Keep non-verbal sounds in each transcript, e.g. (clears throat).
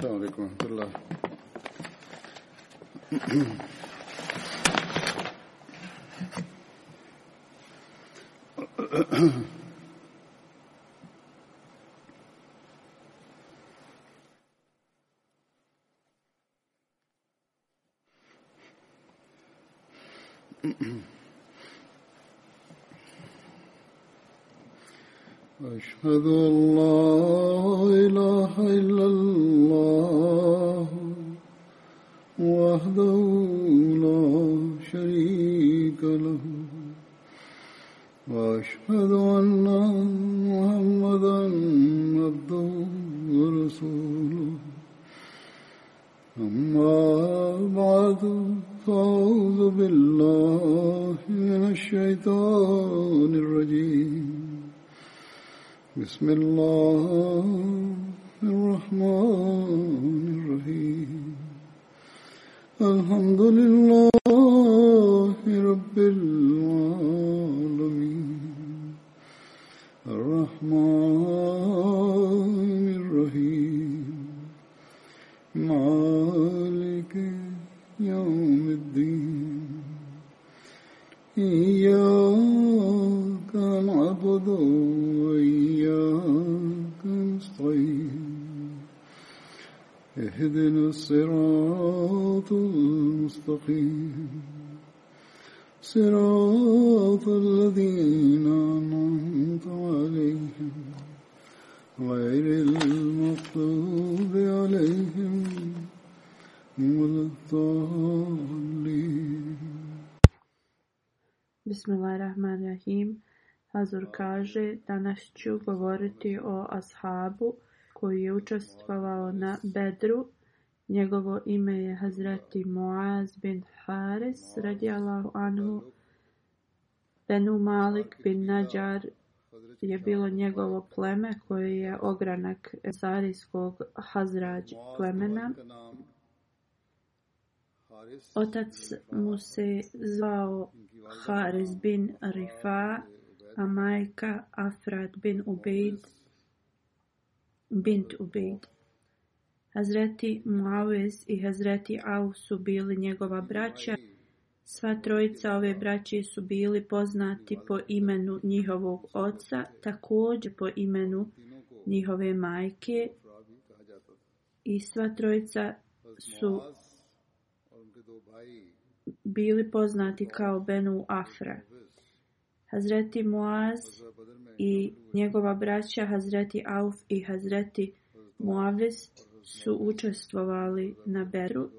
السلام عليكم ورحمة الله أشهد الله بسم الله Bismillahirrahmanirrahim. Hazur kaže, danas ću govoriti o ashabu koji je učestvovao na Bedru. Njegovo ime je Hazreti Muaz bin Haris, radijalahu anhu. Benu Malik bin Nađar je bilo njegovo pleme koji je ogranak Esarijskog Hazrađ plemena. Otac mu se zvao Haris bin Rifa, a majka Afrat bin Ubeid. bint Ubeid. Hazreti Muawiz i Hazreti Au su bili njegova braća. Sva trojica ove pa braće su bili poznati po imenu njihovog oca, također po imenu njihove majke. I sva trojica su bili poznati kao Benu Afra. Hazreti Muaz i njegova braća Hazreti Auf i Hazreti Muaviz su učestvovali na Beru.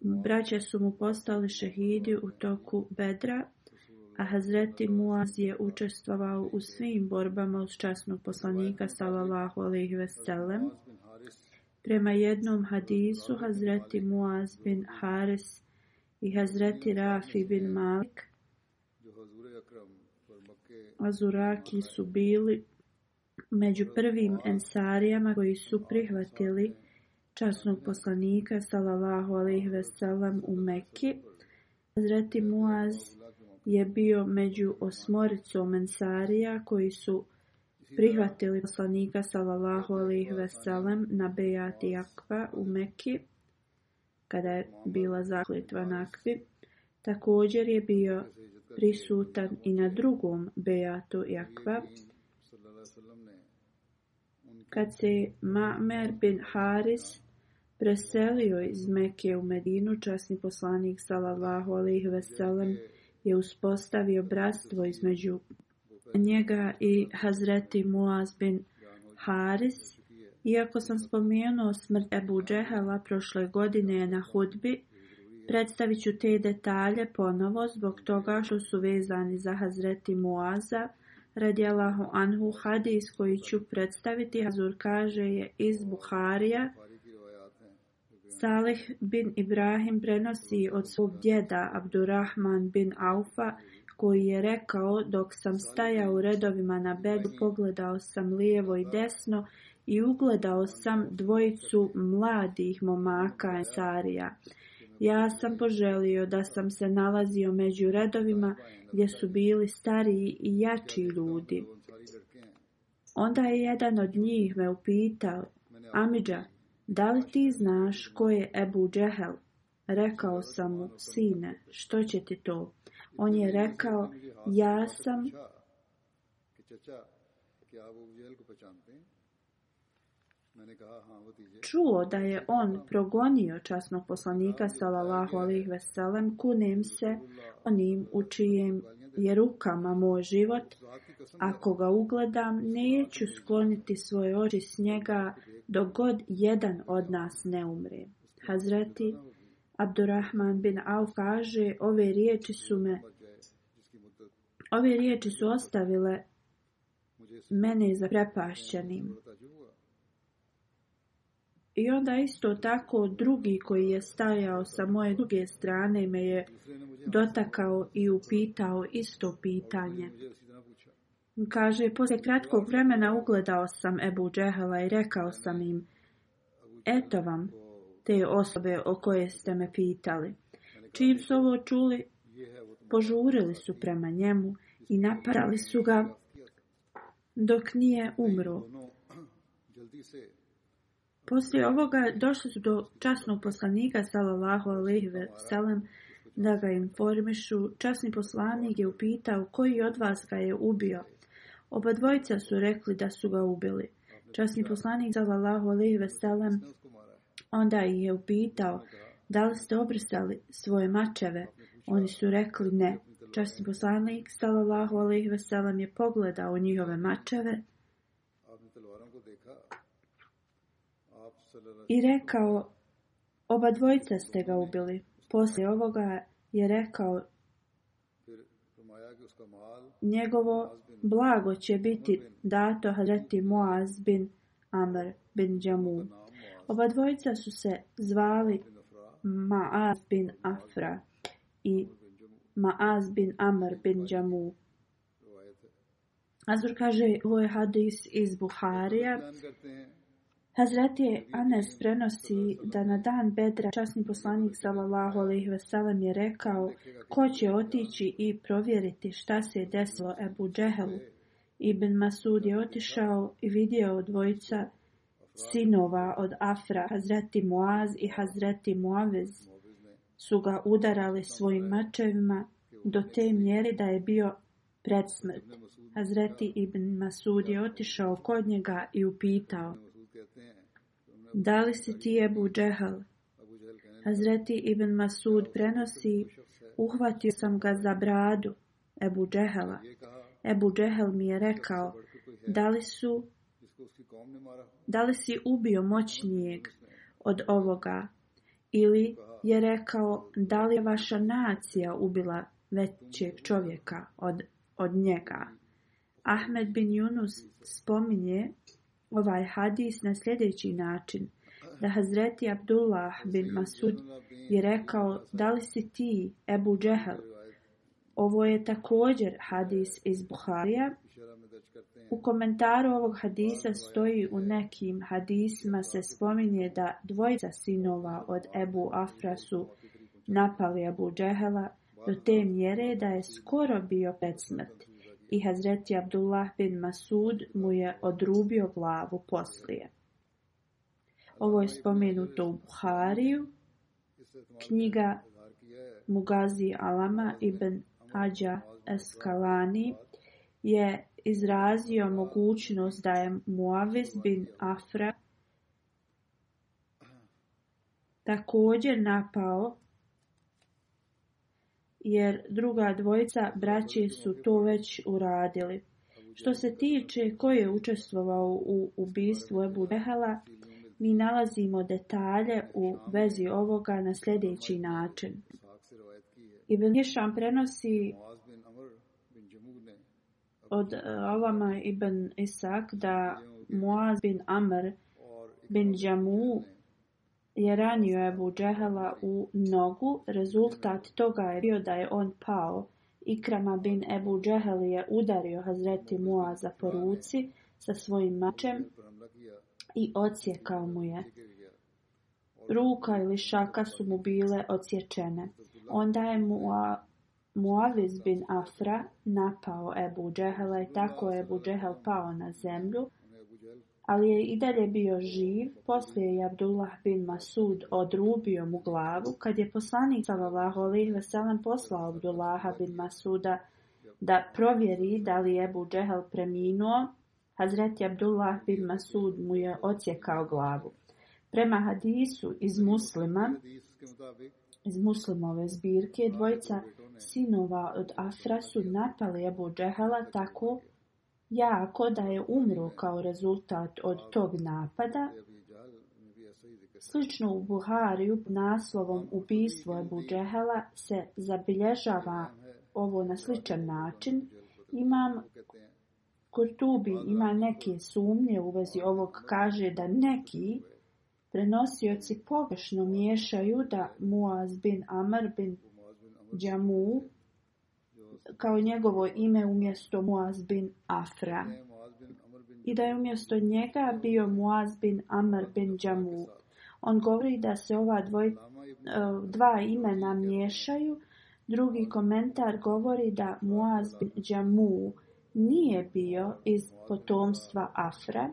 Braća su mu postali šehidi u toku Bedra, a Hazreti Muaz je učestvovao u svim borbama uz časnog poslanika sallallahu alejhi ve Prema jednom hadisu Hazreti Muaz bin Hares i Hazreti Rafi bin Malik Azuraki su bili među prvim ensarijama koji su prihvatili časnog poslanika sallallahu alejhi ve u Mekki. Hazreti Muaz je bio među osmoricom ensarija koji su prihvatili poslanika sallallahu alaihi veselem na Bejati Akva u Meki kada je bila na Akvi. Također je bio prisutan i na drugom Bejatu Jakva kad se Ma'mer bin Haris preselio iz Mekke u Medinu, časni poslanik sallallahu alaihi veselem je uspostavio bratstvo između njega i Hazreti Muaz bin Haris. Iako sam spomenuo smrt Ebu Džehela prošle godine na hudbi, predstavit ću te detalje ponovo zbog toga što su vezani za Hazreti Muaza. Radijalahu anhu hadis koji ću predstaviti, Hazur kaže je iz Buharija. Salih bin Ibrahim prenosi od svog djeda Abdurrahman bin Aufa koji je rekao dok sam stajao u redovima na bedu, pogledao sam lijevo i desno i ugledao sam dvojicu mladih momaka Esarija. Ja sam poželio da sam se nalazio među redovima gdje su bili stariji i jači ljudi. Onda je jedan od njih me upitao, Amidža, da li ti znaš ko je Ebu Džehel? Rekao sam mu, sine, što će ti to? On je rekao, ja sam čuo da je on progonio časnog poslanika sallallahu alejhi ve sellem kunem se onim u čijim je rukama moj život ako ga ugledam neću skloniti svoje oči s njega dok god jedan od nas ne umre Hazreti Abdurrahman bin Auf kaže, ove riječi su me Ove riječi su ostavile mene zaprepašćenim. I onda isto tako drugi koji je stajao sa moje druge strane me je dotakao i upitao isto pitanje. Kaže, poslije kratkog vremena ugledao sam Ebu džehala i rekao sam im, eto vam, te osobe o koje ste me pitali. Čim su ovo čuli, požurili su prema njemu i naparali su ga dok nije umro. Ono, (clears throat) Poslije ovoga došli su do časnog poslanika Salalahu alaihi da ga informišu. Časni poslanik je upitao koji od vas ga je ubio. Oba dvojica su rekli da su ga ubili. Časni poslanik Salalahu alaihi ve Onda ih je upitao, da li ste obrisali svoje mačeve? Oni su rekli ne. Časni poslanik, salallahu alaihi veselam, je pogledao njihove mačeve i rekao, oba dvojica ste ga ubili. Poslije ovoga je rekao, njegovo blago će biti dato reti Moaz bin Amr bin Džamu dvojica su se zvali Ma'az bin Afra i Ma'az bin Amr bin Džamu. Azur kaže, ovo je hadis iz Buharija. Hazreti Anes prenosi da na dan Bedra časni poslanik sallallahu Alaihi ve je rekao ko će otići i provjeriti šta se je desilo Ebu Džehelu. Ibn Masud je otišao i vidio dvojica sinova od Afra, Hazreti Moaz i Hazreti Moavez, su ga udarali svojim mačevima do te mjere da je bio pred Hazreti Ibn Masud je otišao kod njega i upitao da li si ti Ebu Džehal? Hazreti Ibn Masud prenosi uhvatio sam ga za bradu Ebu Džehala. Ebu Džehel mi je rekao da li su da li si ubio moćnijeg od ovoga? Ili je rekao, da li je vaša nacija ubila većeg čovjeka od, od njega? Ahmed bin Yunus spominje ovaj hadis na sljedeći način. Da Hazreti Abdullah bin Masud je rekao, da li si ti, Ebu Džehel? Ovo je također hadis iz Buharija u komentaru ovog hadisa stoji u nekim Hadisima se spominje da dvojica sinova od Ebu Afrasu su napali Abu Džehela do te mjere da je skoro bio pred smrt i Hazreti Abdullah bin Masud mu je odrubio glavu poslije. Ovo je spomenuto u Buhariju, knjiga Mugazi Alama ibn Ađa Eskalani je izrazio mogućnost da je Muavis bin Afra također napao, jer druga dvojica braći su to već uradili. Što se tiče ko je učestvovao u ubistvu Ebu Behala, mi nalazimo detalje u vezi ovoga na sljedeći način. Ibn Hišam prenosi od Alama e, ibn Isak da Muaz bin Amr bin Jamu je ranio Ebu Džehela u nogu. Rezultat toga je bio da je on pao. Ikrama bin Ebu Džehel je udario Hazreti Muaza po ruci sa svojim mačem i odsjekao mu je. Ruka ili šaka su mu bile odsječene. Onda je mu Muaviz bin Afra napao Ebu Džehela i tako je Ebu Džehel pao na zemlju, ali je i dalje bio živ, poslije je Abdullah bin Masud odrubio mu glavu, kad je poslanik sallallahu alejhi ve poslao Abdullaha bin Masuda da provjeri da li je Ebu Džehel preminuo, Hazreti Abdullah bin Masud mu je odsjekao glavu. Prema hadisu iz muslima, iz Muslimove zbirke dvojica sinova od Afra su napali Abu Džehela tako jako da je umro kao rezultat od tog napada. Slično u Buhariju naslovom Ubistvo Abu Džehala se zabilježava ovo na sličan način. Imam bi ima neke sumnje u vezi ovog kaže da neki Prenosioci pogrešno miješaju da Muaz bin Amr bin Džamu kao njegovo ime umjesto Muaz bin Afra i da je umjesto njega bio Muaz bin Amr bin Džamu. On govori da se ova e, dva imena miješaju. Drugi komentar govori da Muaz bin Džamu nije bio iz potomstva Afra,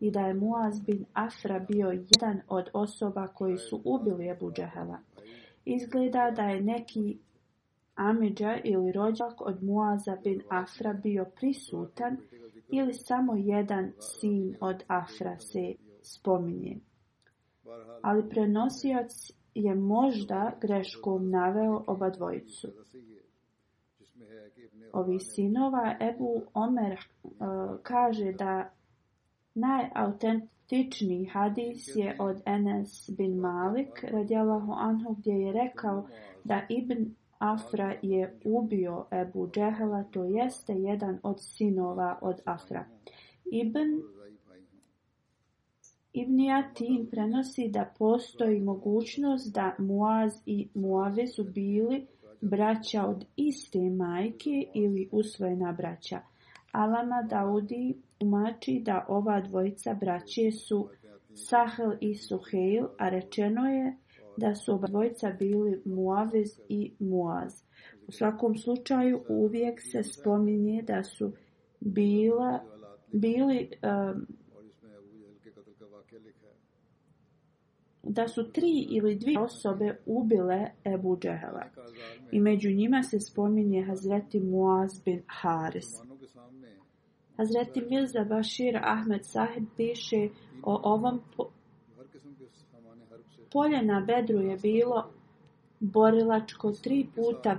i da je Muaz bin Afra bio jedan od osoba koji su ubili Ebu Džehela. Izgleda da je neki Amidža ili rođak od Muaza bin Afra bio prisutan ili samo jedan sin od Afra se spominje. Ali prenosioc je možda greškom naveo oba dvojicu. Ovi sinova Ebu Omer eh, kaže da Najautentičniji hadis je od Enes bin Malik radijalahu anhu gdje je rekao da Ibn Afra je ubio Ebu Džehela, to jeste jedan od sinova od Afra. Ibn Ibn prenosi da postoji mogućnost da Muaz i Muave su bili braća od iste majke ili usvojena braća. Alama Daudi umači da ova dvojica braće su Sahel i Suheil, a rečeno je da su oba dvojica bili Muavez i Muaz. U svakom slučaju uvijek se spominje da su bila, bili da su tri ili dvije osobe ubile Ebu Džehela i među njima se spominje Hazreti Muaz bin Haris. Hazreti Mirza Bashir Ahmed Sahib piše o ovom polje na bedru je bilo borilačko tri puta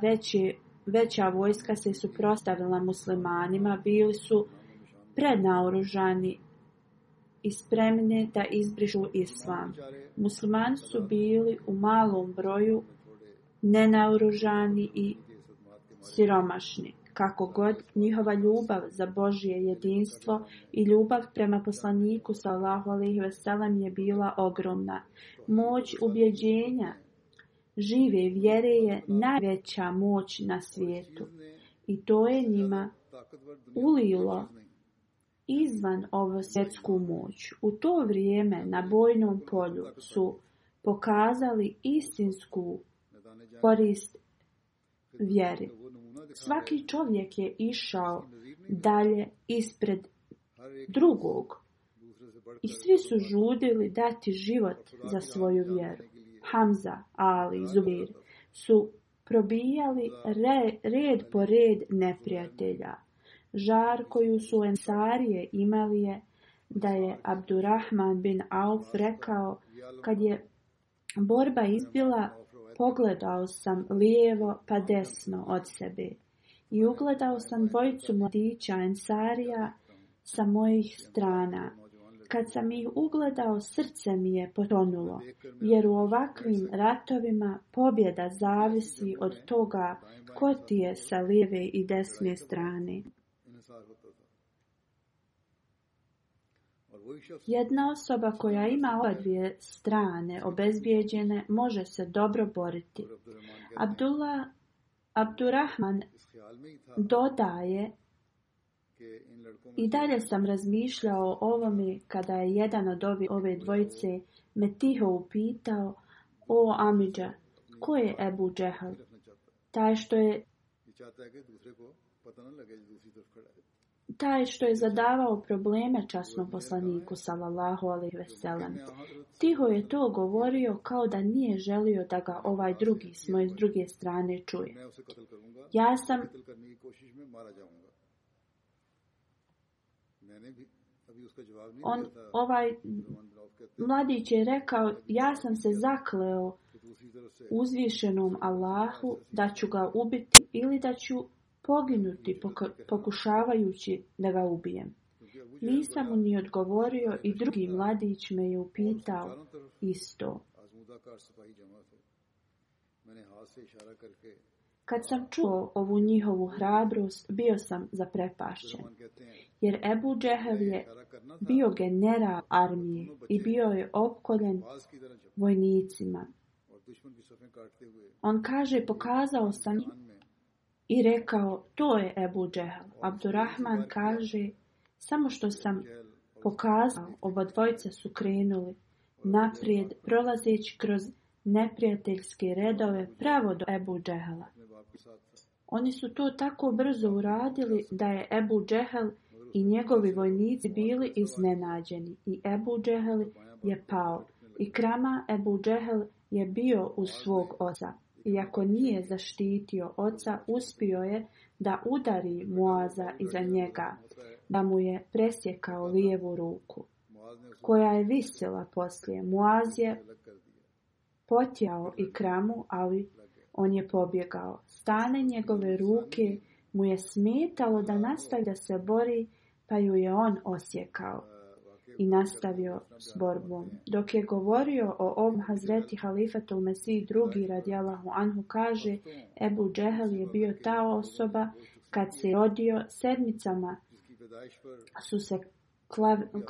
veća vojska se suprostavila muslimanima, bili su prednaoružani i spremni da izbrižu islam. Muslimani su bili u malom broju nenaoružani i siromašni kako god njihova ljubav za Božje jedinstvo i ljubav prema poslaniku sallahu alaih veselam je bila ogromna. Moć ubjeđenja žive vjere je najveća moć na svijetu i to je njima ulilo izvan ovo svjetsku moć. U to vrijeme na bojnom polju su pokazali istinsku korist vjeri. Svaki čovjek je išao dalje ispred drugog i svi su žudili dati život za svoju vjeru. Hamza, Ali, Zubir su probijali red po red neprijatelja. Žar koju su Ensarije imali je da je Abdurrahman bin Auf rekao kad je borba izbila pogledao sam lijevo pa desno od sebe i ugledao sam dvojicu mladića Ensarija sa mojih strana. Kad sam ih ugledao, srce mi je potonulo, jer u ovakvim ratovima pobjeda zavisi od toga ko ti je sa lijeve i desne strane. Jedna osoba koja ima ove dvije strane obezbijeđene može se dobro boriti. Abdullah Abdurrahman dodaje i dalje sam razmišljao o ovome kada je jedan od ove, dvojice me tiho upitao o Amidža, ko je Ebu Džehal? Taj što je taj što je zadavao probleme časnom poslaniku sallallahu alejhi ve Tiho je to govorio kao da nije želio da ga ovaj drugi s moje druge strane čuje. Ja sam on, ovaj mladić je rekao, ja sam se zakleo uzvišenom Allahu da ću ga ubiti ili da ću poginuti pokušavajući da ga ubijem. Nisam mu ni odgovorio i drugi mladić me je upitao isto. Kad sam čuo ovu njihovu hrabrost, bio sam zaprepašćen. Jer Ebu Džehev je bio general armije i bio je opkoljen vojnicima. On kaže, pokazao sam i rekao, to je Ebu Džehal. Abdurrahman kaže, samo što sam pokazao, oba dvojca su krenuli naprijed, prolazeći kroz neprijateljske redove pravo do Ebu Džehala. Oni su to tako brzo uradili da je Ebu Džehel i njegovi vojnici bili iznenađeni i Ebu Džehel je pao i krama Ebu Džehel je bio u svog oca. Iako nije zaštitio oca, uspio je da udari Moaza iza njega, da mu je presjekao lijevu ruku, koja je visila poslije. Moaz je potjao i kramu, ali on je pobjegao. Stane njegove ruke mu je smetalo da nastavlja se bori, pa ju je on osjekao i nastavio s borbom. Dok je govorio o ovom Hazreti u Mesiji drugi radijalahu anhu kaže Ebu Džehel je bio ta osoba kad se rodio sedmicama su se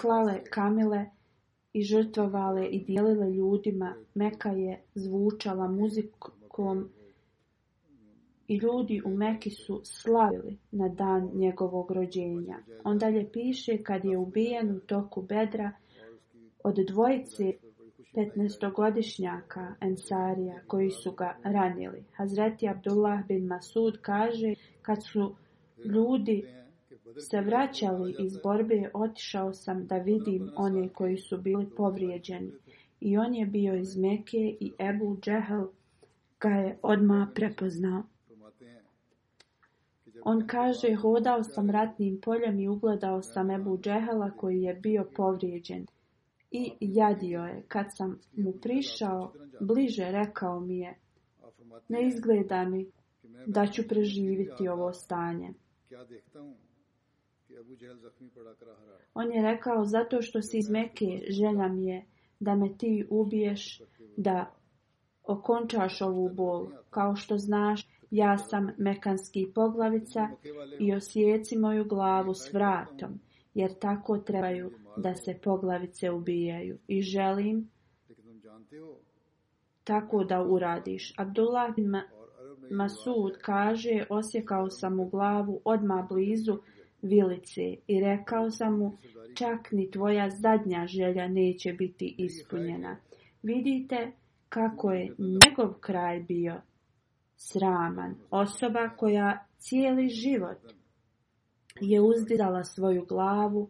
klale kamile i žrtvovale i dijelile ljudima. Meka je zvučala muzikom i ljudi u Meki su slavili na dan njegovog rođenja. On dalje piše kad je ubijen u toku bedra od dvojice 15-godišnjaka Ensarija koji su ga ranili. Hazreti Abdullah bin Masud kaže kad su ljudi se vraćali iz borbe, otišao sam da vidim one koji su bili povrijeđeni. I on je bio iz Meke i Ebu Džehel ga je odmah prepoznao. On kaže hodao sam ratnim poljem i ugledao sam Ebu Džehela koji je bio povrijeđen. I jadio je. Kad sam mu prišao, bliže rekao mi je, ne izgleda mi da ću preživjeti ovo stanje. On je rekao, zato što si iz Meke, želja mi je da me ti ubiješ, da okončaš ovu bol. Kao što znaš, ja sam mekanski poglavica i osjeci moju glavu s vratom, jer tako trebaju da se poglavice ubijaju. I želim tako da uradiš. Abdullah Masud kaže, osjekao sam u glavu odma blizu vilice i rekao sam mu, čak ni tvoja zadnja želja neće biti ispunjena. Vidite kako je njegov kraj bio sraman, osoba koja cijeli život je uzdirala svoju glavu,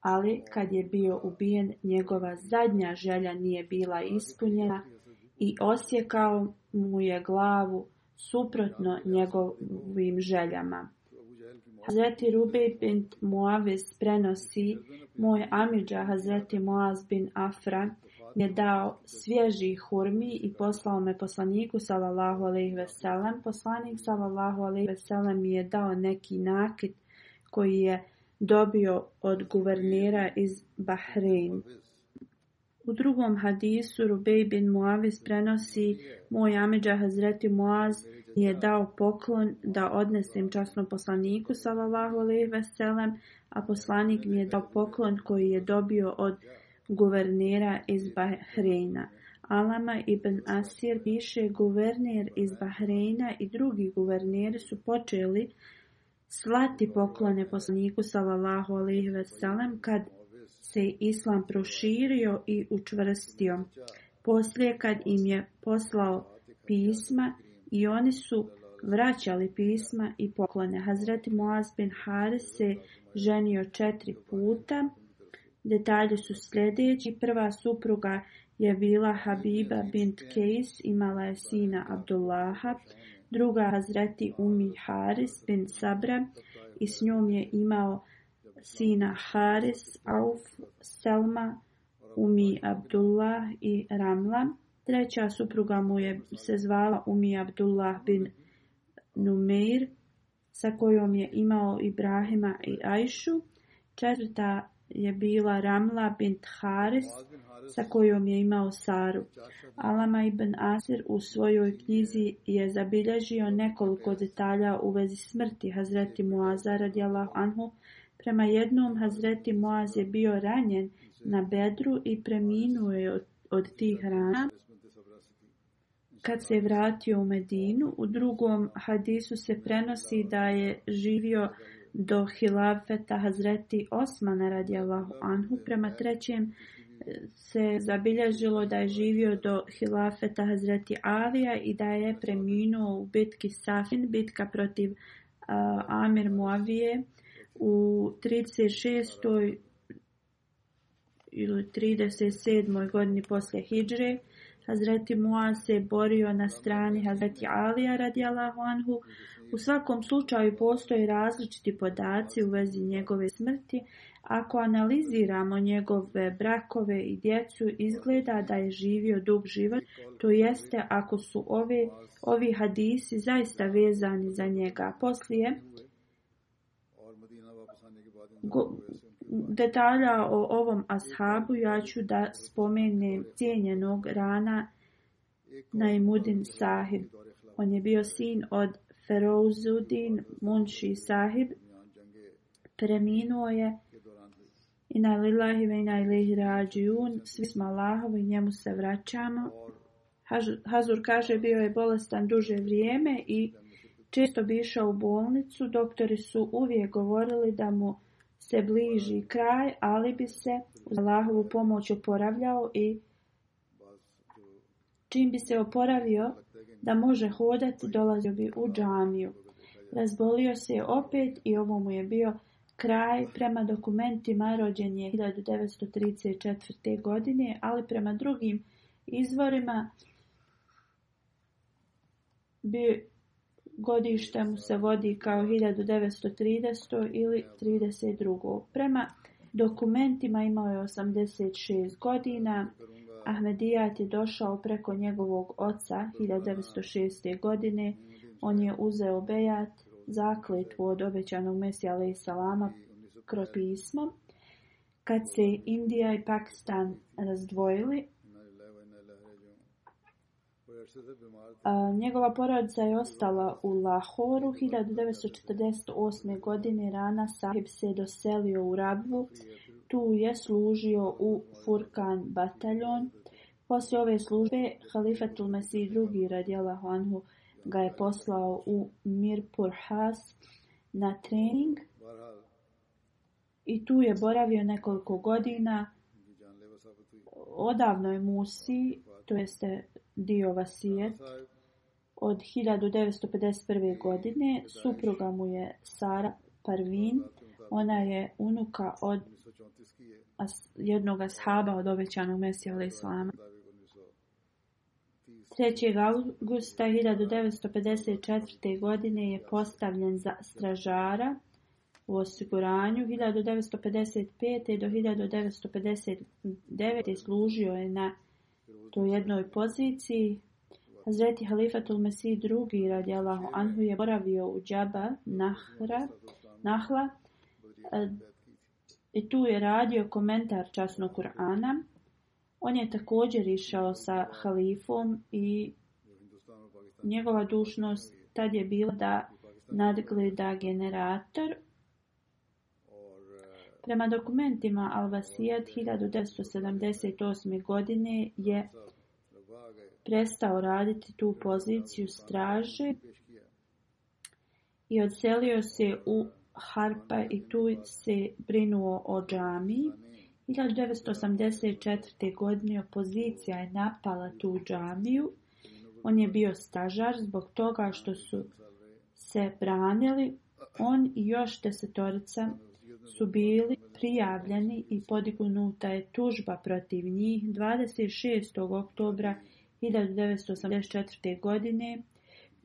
ali kad je bio ubijen, njegova zadnja želja nije bila ispunjena i osjekao mu je glavu suprotno njegovim željama. Hazreti Rubej bin Muaviz prenosi moj amidža Hazreti Muaz bin Afra je dao svježi hurmi i poslao me poslaniku sallallahu alejhi ve Poslanik sallallahu alejhi ve mi je dao neki nakit koji je dobio od guvernera iz Bahrein. U drugom hadisu Rubej bin Muavis prenosi moj amidža Hazreti Muaz je dao poklon da odnesem časnom poslaniku sallallahu alejhi ve a poslanik mi je dao poklon koji je dobio od guvernera iz Bahreina. Alama ibn Asir, više guverner iz Bahreina i drugi guverneri su počeli slati poklone poslaniku sallallahu alaihi sellem kad se islam proširio i učvrstio. Poslije kad im je poslao pisma i oni su vraćali pisma i poklone. Hazreti Moaz bin Haris se ženio četiri puta Detalji su sljedeći. Prva supruga je bila Habiba bint Kejs, imala je sina Abdullaha, druga Hazreti Umi Haris bint Sabra i s njom je imao sina Haris, Auf, Selma, Umi Abdullah i Ramla. Treća supruga mu je se zvala Umi Abdullah bin Numeir, sa kojom je imao Ibrahima i Ajšu. Četvrta je bila Ramla bint Haris sa kojom je imao Saru. Alama ibn Asir u svojoj knjizi je zabilježio nekoliko detalja u vezi smrti Hazreti Muaza radijalahu anhu. Prema jednom Hazreti Muaz je bio ranjen na bedru i preminuo je od, tih rana kad se vratio u Medinu. U drugom hadisu se prenosi da je živio do hilafeta Hazreti Osmana radijallahu anhu. Prema trećem se zabilježilo da je živio do hilafeta Hazreti Alija i da je preminuo u bitki Safin, bitka protiv uh, Amir Muavije u 36. ili 37. godini poslije Hidžre. Hazreti Muaz se borio na strani Hazreti Alija radijalahu anhu u svakom slučaju postoje različiti podaci u vezi njegove smrti. Ako analiziramo njegove brakove i djecu, izgleda da je živio dug život, to jeste ako su ovi, ovi hadisi zaista vezani za njega. Poslije go, detalja o ovom ashabu ja ću da spomenem cijenjenog rana Naimudin Sahib. On je bio sin od Ferozudin Munši sahib preminuo je na lillahi ve na ilihi rađijun. Svi smo Allahovi, njemu se vraćamo. Hazur kaže bio je bolestan duže vrijeme i često bi išao u bolnicu. Doktori su uvijek govorili da mu se bliži kraj, ali bi se uz Allahovu pomoć oporavljao i čim bi se oporavio, da može hodati, dolazio bi u džamiju. Razbolio se je opet i ovo mu je bio kraj. Prema dokumentima rođen je 1934. godine, ali prema drugim izvorima bi godište mu se vodi kao 1930. ili 32. Prema dokumentima imao je 86 godina. Ahmedijat je došao preko njegovog oca 1906. godine. On je uzeo Bejat, zakletvu od obećanog Mesija alaih salama kroz pismo. Kad se Indija i Pakistan razdvojili, Njegova porodica je ostala u Lahoru 1948. godine. Rana Sahib se doselio u Rabvu. Tu je služio u Furkan bataljon. Poslije ove službe Halifatul Mesih II. radijala Honhu ga je poslao u Mirpur Has na trening i tu je boravio nekoliko godina. Odavno je Musi, to jeste dio vasijet od 1951. godine. Supruga mu je Sara Parvin. Ona je unuka od jednog ashaba od obećanog Mesija Islama. 3. augusta 1954. godine je postavljen za stražara u osiguranju. 1955. do 1959. služio je na u jednoj poziciji. Hazreti Halifatul Mesih II. radi Allahu Anhu je boravio u Džaba Nahra, Nahla e, i tu je radio komentar časnog Kur'ana. On je također išao sa halifom i njegova dušnost tad je bila da nadgleda generator Prema dokumentima al vasijad 1978. godine je prestao raditi tu poziciju straže i odselio se u Harpa i tu se brinuo o džamiji. 1984. godine opozicija je napala tu džamiju. On je bio stažar zbog toga što su se branili on i još desetorica su bili prijavljeni i podignuta je tužba protiv njih 26. oktobra 1984. godine.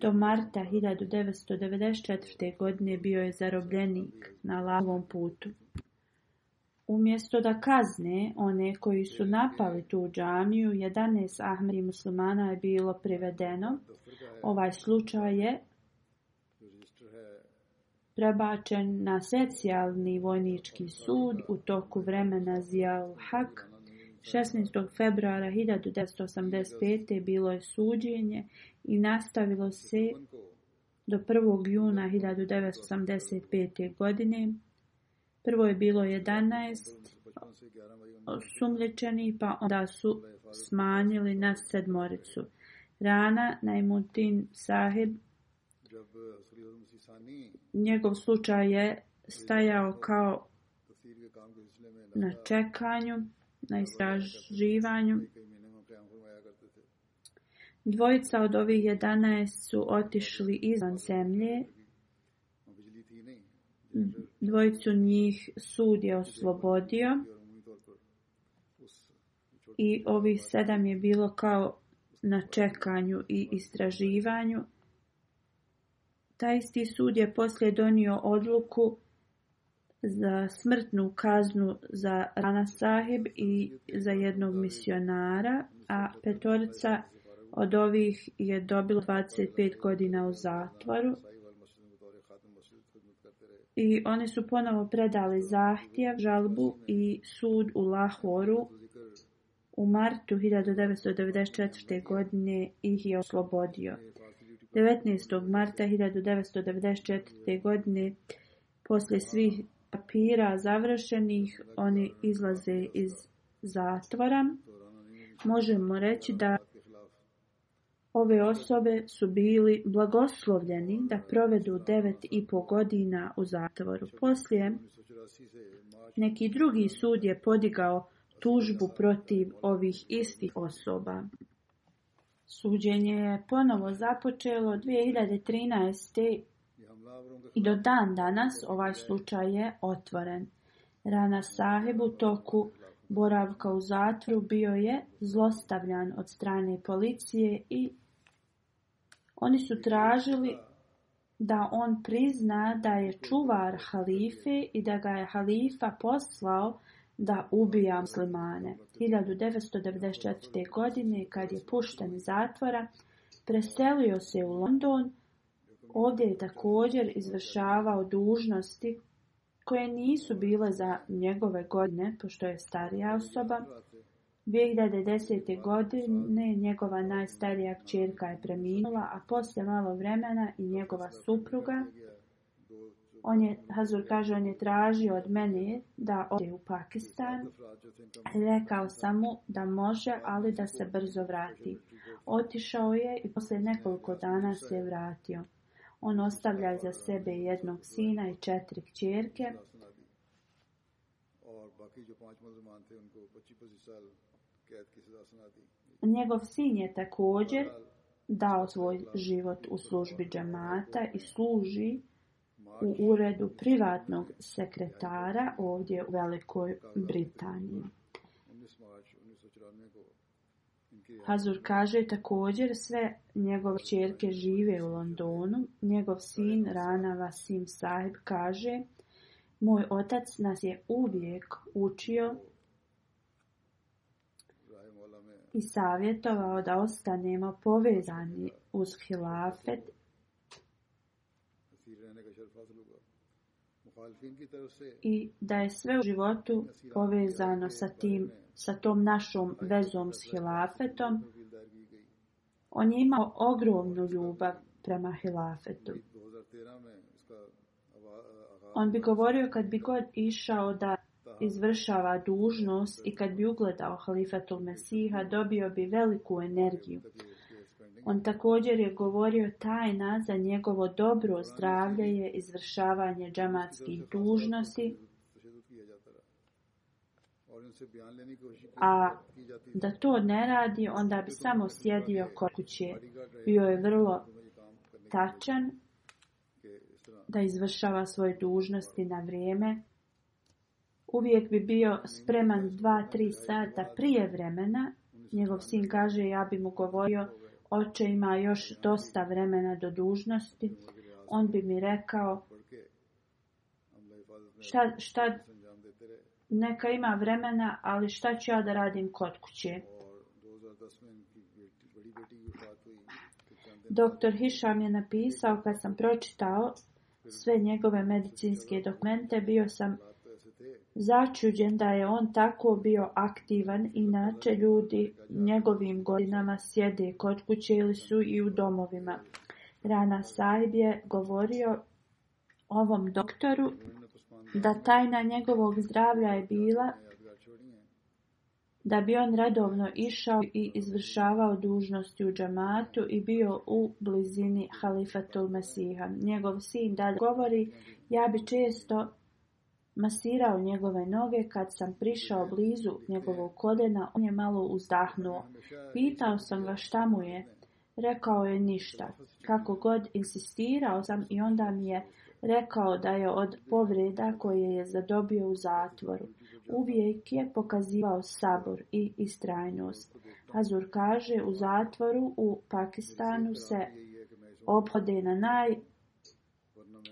Do marta 1994. godine bio je zarobljenik na lavom putu. Umjesto da kazne one koji su napali tu džamiju, 11 i muslimana je bilo privedeno. Ovaj slučaj je prebačen na Secijalni vojnički sud u toku vremena Zijal Hak. 16. februara 1985. bilo je suđenje i nastavilo se do 1. juna 1985. godine. Prvo je bilo 11 sumličeni, pa onda su smanjili na sedmoricu. Rana Najmutin Saheb Njegov slučaj je stajao kao na čekanju, na istraživanju. Dvojica od ovih 11 su otišli izvan zemlje. Dvojicu njih sud je oslobodio. I ovih sedam je bilo kao na čekanju i istraživanju taj isti sud je poslije donio odluku za smrtnu kaznu za Rana Sahib i za jednog misionara, a petorica od ovih je dobila 25 godina u zatvoru. I oni su ponovo predali zahtjev, žalbu i sud u Lahoru u martu 1994. godine ih je oslobodio. 19. marta 1994. godine poslije svih papira završenih oni izlaze iz zatvora. Možemo reći da ove osobe su bili blagoslovljeni da provedu devet i godina u zatvoru. Poslije neki drugi sud je podigao tužbu protiv ovih istih osoba. Suđenje je ponovo započelo 2013. i do dan danas ovaj slučaj je otvoren. Rana Saheb u toku boravka u zatvoru bio je zlostavljan od strane policije i oni su tražili da on prizna da je čuvar halife i da ga je halifa poslao da ubija muslimane. 1994. godine, kad je pušten iz zatvora, preselio se u London. Ovdje je također izvršavao dužnosti koje nisu bile za njegove godine, pošto je starija osoba. 2010. godine njegova najstarija kćerka je preminula, a poslije malo vremena i njegova supruga. On je, Hazur kaže, on je tražio od mene da ode u Pakistan. Rekao sam mu da može, ali da se brzo vrati. Otišao je i poslije nekoliko dana se vratio. On ostavlja za sebe jednog sina i četiri kćerke. Njegov sin je također dao svoj život u službi džamata i služi u uredu privatnog sekretara ovdje u Velikoj Britaniji. Hazur kaže također sve njegove čerke žive u Londonu. Njegov sin Rana Vasim Sahib kaže moj otac nas je uvijek učio i savjetovao da ostanemo povezani uz hilafet i da je sve u životu povezano sa, tim, sa tom našom vezom s hilafetom. On je imao ogromnu ljubav prema hilafetu. On bi govorio kad bi god išao da izvršava dužnost i kad bi ugledao halifatul Mesiha, dobio bi veliku energiju. On također je govorio tajna za njegovo dobro zdravlje je izvršavanje džamatskih dužnosti, a da to ne radi, onda bi samo sjedio kod kuće. Bio je vrlo tačan da izvršava svoje dužnosti na vrijeme. Uvijek bi bio spreman dva, tri sata prije vremena. Njegov sin kaže, ja bi mu govorio, oče ima još dosta vremena do dužnosti, on bi mi rekao šta, šta neka ima vremena, ali šta ću ja da radim kod kuće. Doktor Hišam je napisao kad sam pročitao sve njegove medicinske dokumente, bio sam Začuđen da je on tako bio aktivan, inače ljudi njegovim godinama sjede kod kuće ili su i u domovima. Rana Sahib je govorio ovom doktoru da tajna njegovog zdravlja je bila da bi on redovno išao i izvršavao dužnosti u džamatu i bio u blizini halifatul Mesiha. Njegov sin da govori, ja bi često masirao njegove noge, kad sam prišao blizu njegovog koljena, on je malo uzdahnuo. Pitao sam ga šta mu je. Rekao je ništa. Kako god insistirao sam i onda mi je rekao da je od povreda koje je zadobio u zatvoru. Uvijek je pokazivao sabor i istrajnost. Hazur kaže u zatvoru u Pakistanu se obhode na naj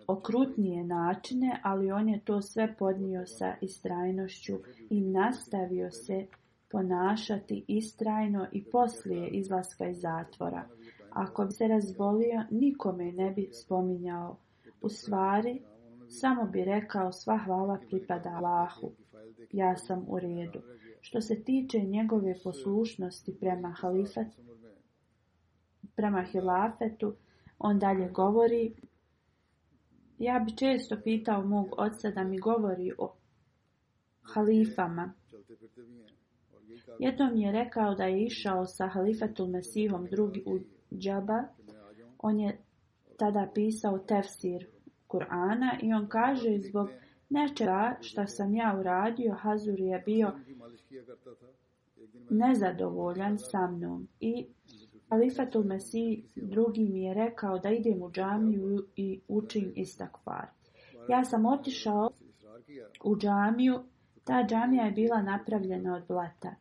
okrutnije načine, ali on je to sve podnio sa istrajnošću i nastavio se ponašati istrajno i poslije izlaska iz zatvora. Ako bi se razbolio, nikome ne bi spominjao. U stvari, samo bi rekao sva hvala pripada Allahu. Ja sam u redu. Što se tiče njegove poslušnosti prema Halifatu. prema hilafetu, on dalje govori ja bi često pitao mog oca da mi govori o halifama. Jednom je rekao da je išao sa halifatul Mesihom drugi u džaba. On je tada pisao tefsir Kur'ana i on kaže zbog nečega što sam ja uradio, Hazur je bio nezadovoljan sa mnom i Alifatul Mesih drugi mi je rekao da idem u džamiju i učim istakvar. Ja sam otišao u džamiju. Ta džamija je bila napravljena od blata.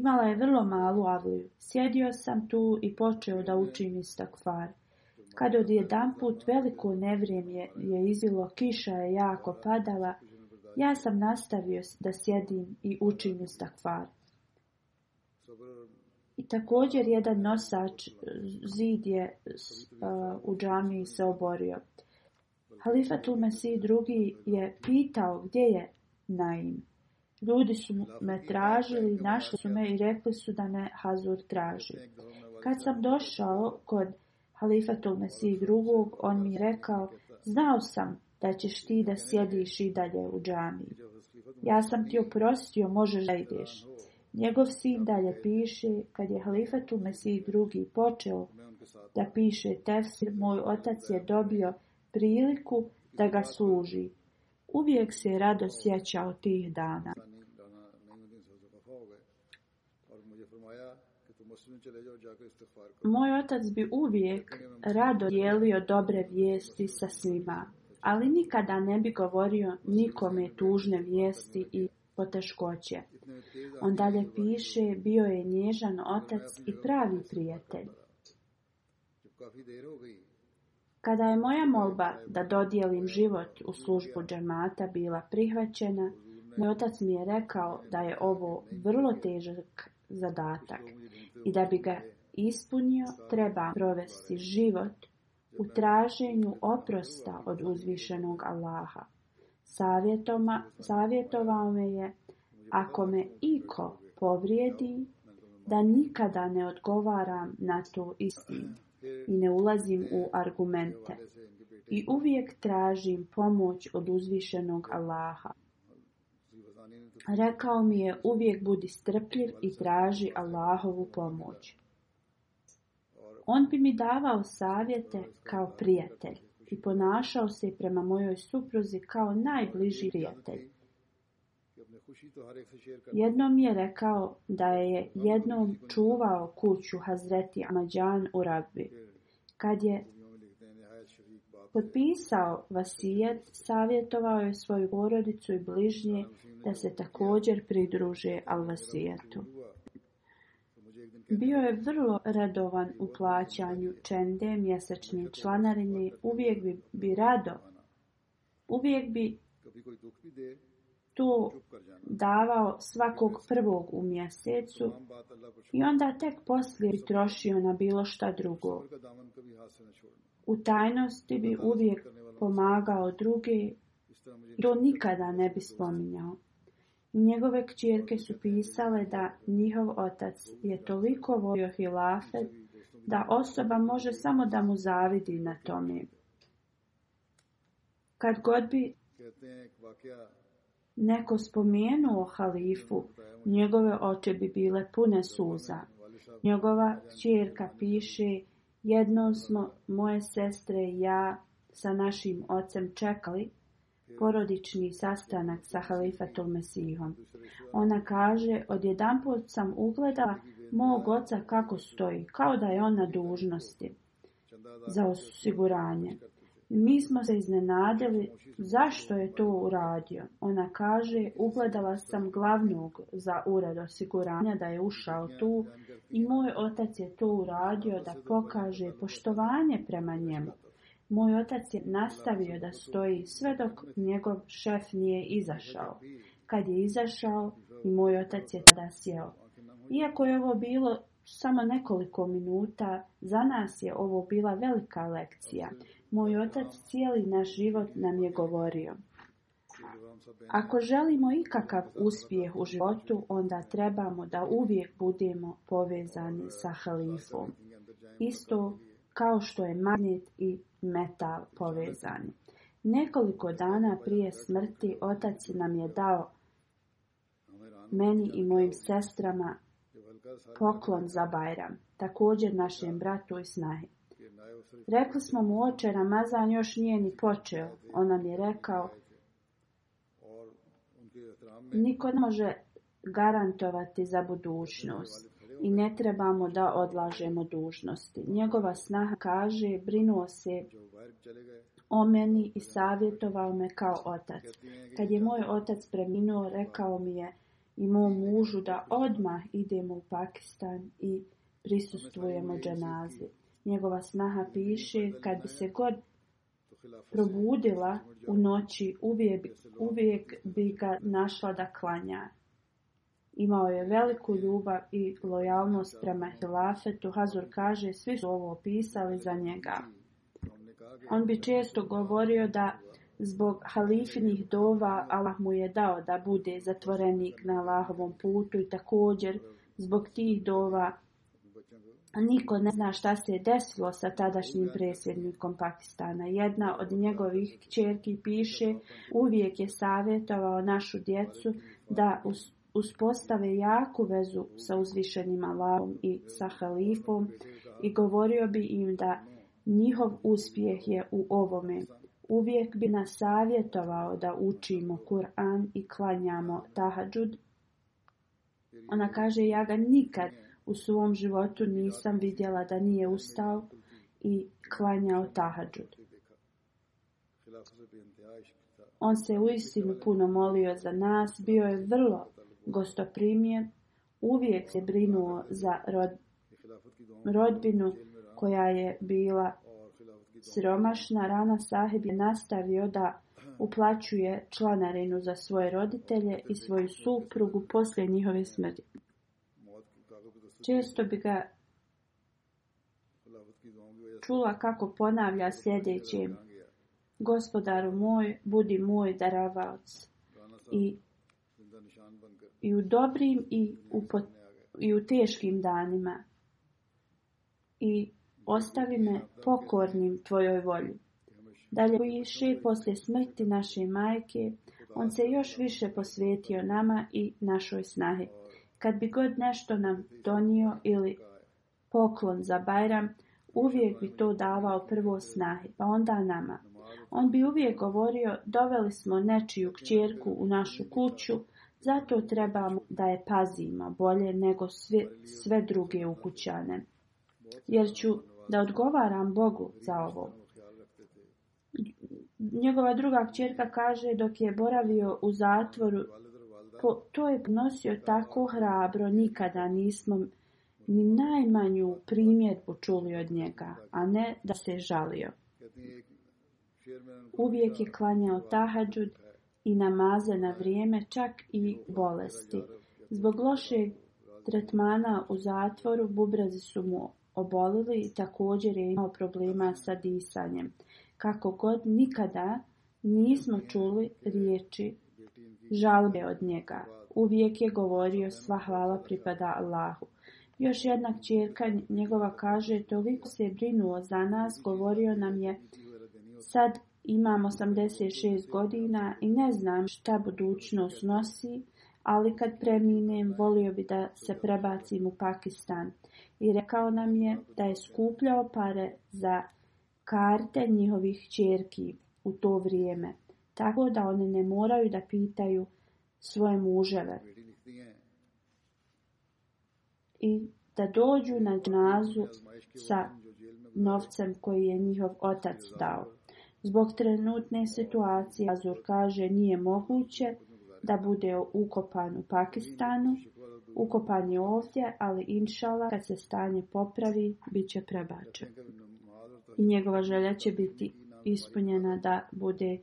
Imala je vrlo malu avliju. Sjedio sam tu i počeo da učim istakvar. Kad od jedan put veliko nevrijeme je izilo, kiša je jako padala, ja sam nastavio da sjedim i učim istakvar. I Također jedan nosač e, zid je e, u džamiji se oborio. Halifatul Mesih drugi je pitao gdje je Naim. Ljudi su me tražili, našli su me i rekli su da me Hazur traži. Kad sam došao kod Halifatul Mesih drugog, on mi rekao, znao sam da ćeš ti da sjediš i dalje u džamiji. Ja sam ti oprostio, možeš da ideš. Njegov sin dalje piše, kad je Halifatu Mesih drugi počeo da piše tefsir, moj otac je dobio priliku da ga služi. Uvijek se rado sjećao tih dana. Moj otac bi uvijek rado dijelio dobre vijesti sa svima, ali nikada ne bi govorio nikome tužne vijesti i poteškoće. On dalje piše, bio je nježan otac i pravi prijatelj. Kada je moja molba da dodijelim život u službu džamata bila prihvaćena, moj otac mi je rekao da je ovo vrlo težak zadatak i da bi ga ispunio treba provesti život u traženju oprosta od uzvišenog Allaha. savjetovao me je ako me iko povrijedi, da nikada ne odgovaram na to istinu i ne ulazim u argumente i uvijek tražim pomoć od uzvišenog Allaha. Rekao mi je uvijek budi strpljiv i traži Allahovu pomoć. On bi mi davao savjete kao prijatelj i ponašao se prema mojoj supruzi kao najbliži prijatelj. Jednom je rekao da je jednom čuvao kuću Hazreti Amađan u Rabbi. Kad je potpisao vasijet, savjetovao je svoju porodicu i bližnje da se također pridruže al vasijetu. Bio je vrlo radovan u plaćanju čende mjesečne članarine, uvijek bi, bi rado, uvijek bi tu davao svakog prvog u mjesecu i onda tek poslije trošio na bilo šta drugo. U tajnosti bi uvijek pomagao drugi, do nikada ne bi spominjao. Njegove kćerke su pisale da njihov otac je toliko volio hilafet da osoba može samo da mu zavidi na tome. Kad god bi neko spomenuo halifu, njegove oče bi bile pune suza. Njegova čirka piše, jednom smo moje sestre i ja sa našim ocem čekali porodični sastanak sa halifatom Mesihom. Ona kaže, odjedanput sam ugledala mog oca kako stoji, kao da je on na dužnosti za osiguranje. Mi smo se iznenadili zašto je to uradio. Ona kaže, ugledala sam glavnog za ured osiguranja da je ušao tu i moj otac je to uradio da pokaže poštovanje prema njemu. Moj otac je nastavio da stoji sve dok njegov šef nije izašao. Kad je izašao i moj otac je tada sjeo. Iako je ovo bilo samo nekoliko minuta, za nas je ovo bila velika lekcija. Moj otac cijeli naš život nam je govorio. Ako želimo ikakav uspjeh u životu, onda trebamo da uvijek budemo povezani sa halifom. Isto kao što je magnet i metal povezani. Nekoliko dana prije smrti otac nam je dao meni i mojim sestrama poklon za Bajram, također našem bratu i snahi. Rekli smo mu, oče, Ramazan još nije ni počeo. On nam je rekao, niko ne može garantovati za budućnost i ne trebamo da odlažemo dužnosti. Njegova snaha kaže, brinuo se o meni i savjetovao me kao otac. Kad je moj otac preminuo, rekao mi je, i mom mužu da odmah idemo u Pakistan i prisustvujemo dženazi. Njegova snaha piše kad bi se god probudila u noći uvijek, uvijek bi ga našla da klanja. Imao je veliku ljubav i lojalnost prema Hilafetu. Hazur kaže, svi su ovo opisali za njega. On bi često govorio da Zbog halifinih dova Allah mu je dao da bude zatvorenik na Allahovom putu i također zbog tih dova niko ne zna šta se je desilo sa tadašnjim predsjednikom Pakistana. Jedna od njegovih kćerki piše uvijek je savjetovao našu djecu da uspostave jaku vezu sa uzvišenim Allahom i sa halifom i govorio bi im da njihov uspjeh je u ovome. Uvijek bi nas savjetovao da učimo Kur'an i klanjamo tahadžud. Ona kaže, ja ga nikad u svom životu nisam vidjela da nije ustao i klanjao tahadžud. On se uistinu puno molio za nas, bio je vrlo gostoprimljen. uvijek se brinuo za rodbinu koja je bila Siromašna Rana Sahib je nastavio da uplaćuje članarinu za svoje roditelje i svoju suprugu poslije njihove smrti. Često bi ga čula kako ponavlja sljedeće Gospodaru moj, budi moj daravac. I, i u dobrim i u, i u teškim danima. I ostavi me pokornim tvojoj volji. Dalje iši poslije smrti naše majke, on se još više posvetio nama i našoj snahe. Kad bi god nešto nam donio ili poklon za Bajram, uvijek bi to davao prvo snahe, pa onda nama. On bi uvijek govorio, doveli smo nečiju kćerku u našu kuću, zato trebamo da je pazimo bolje nego sve, sve druge ukućane. Jer ću da odgovaram Bogu za ovo. Njegova druga kćerka kaže dok je boravio u zatvoru, po, to je nosio tako hrabro, nikada nismo ni najmanju primjedbu čuli od njega, a ne da se žalio. Uvijek je klanjao tahadžud i namaze na vrijeme, čak i bolesti. Zbog lošeg tretmana u zatvoru bubrezi su mu obolili također je imao problema sa disanjem. Kako god nikada nismo čuli riječi žalbe od njega. Uvijek je govorio sva hvala pripada Allahu. Još jedna čirka njegova kaže toliko se brinuo za nas, govorio nam je sad imam 86 godina i ne znam šta budućnost nosi, ali kad preminem volio bi da se prebacim u Pakistan. I rekao nam je da je skupljao pare za karte njihovih čerki u to vrijeme, tako da one ne moraju da pitaju svoje muževe i da dođu na džnazu sa novcem koji je njihov otac dao. Zbog trenutne situacije Azur kaže nije moguće da bude ukopan u Pakistanu, ukopan je ovdje, ali inšala kad se stanje popravi, bit će prebačen. I njegova želja će biti ispunjena da bude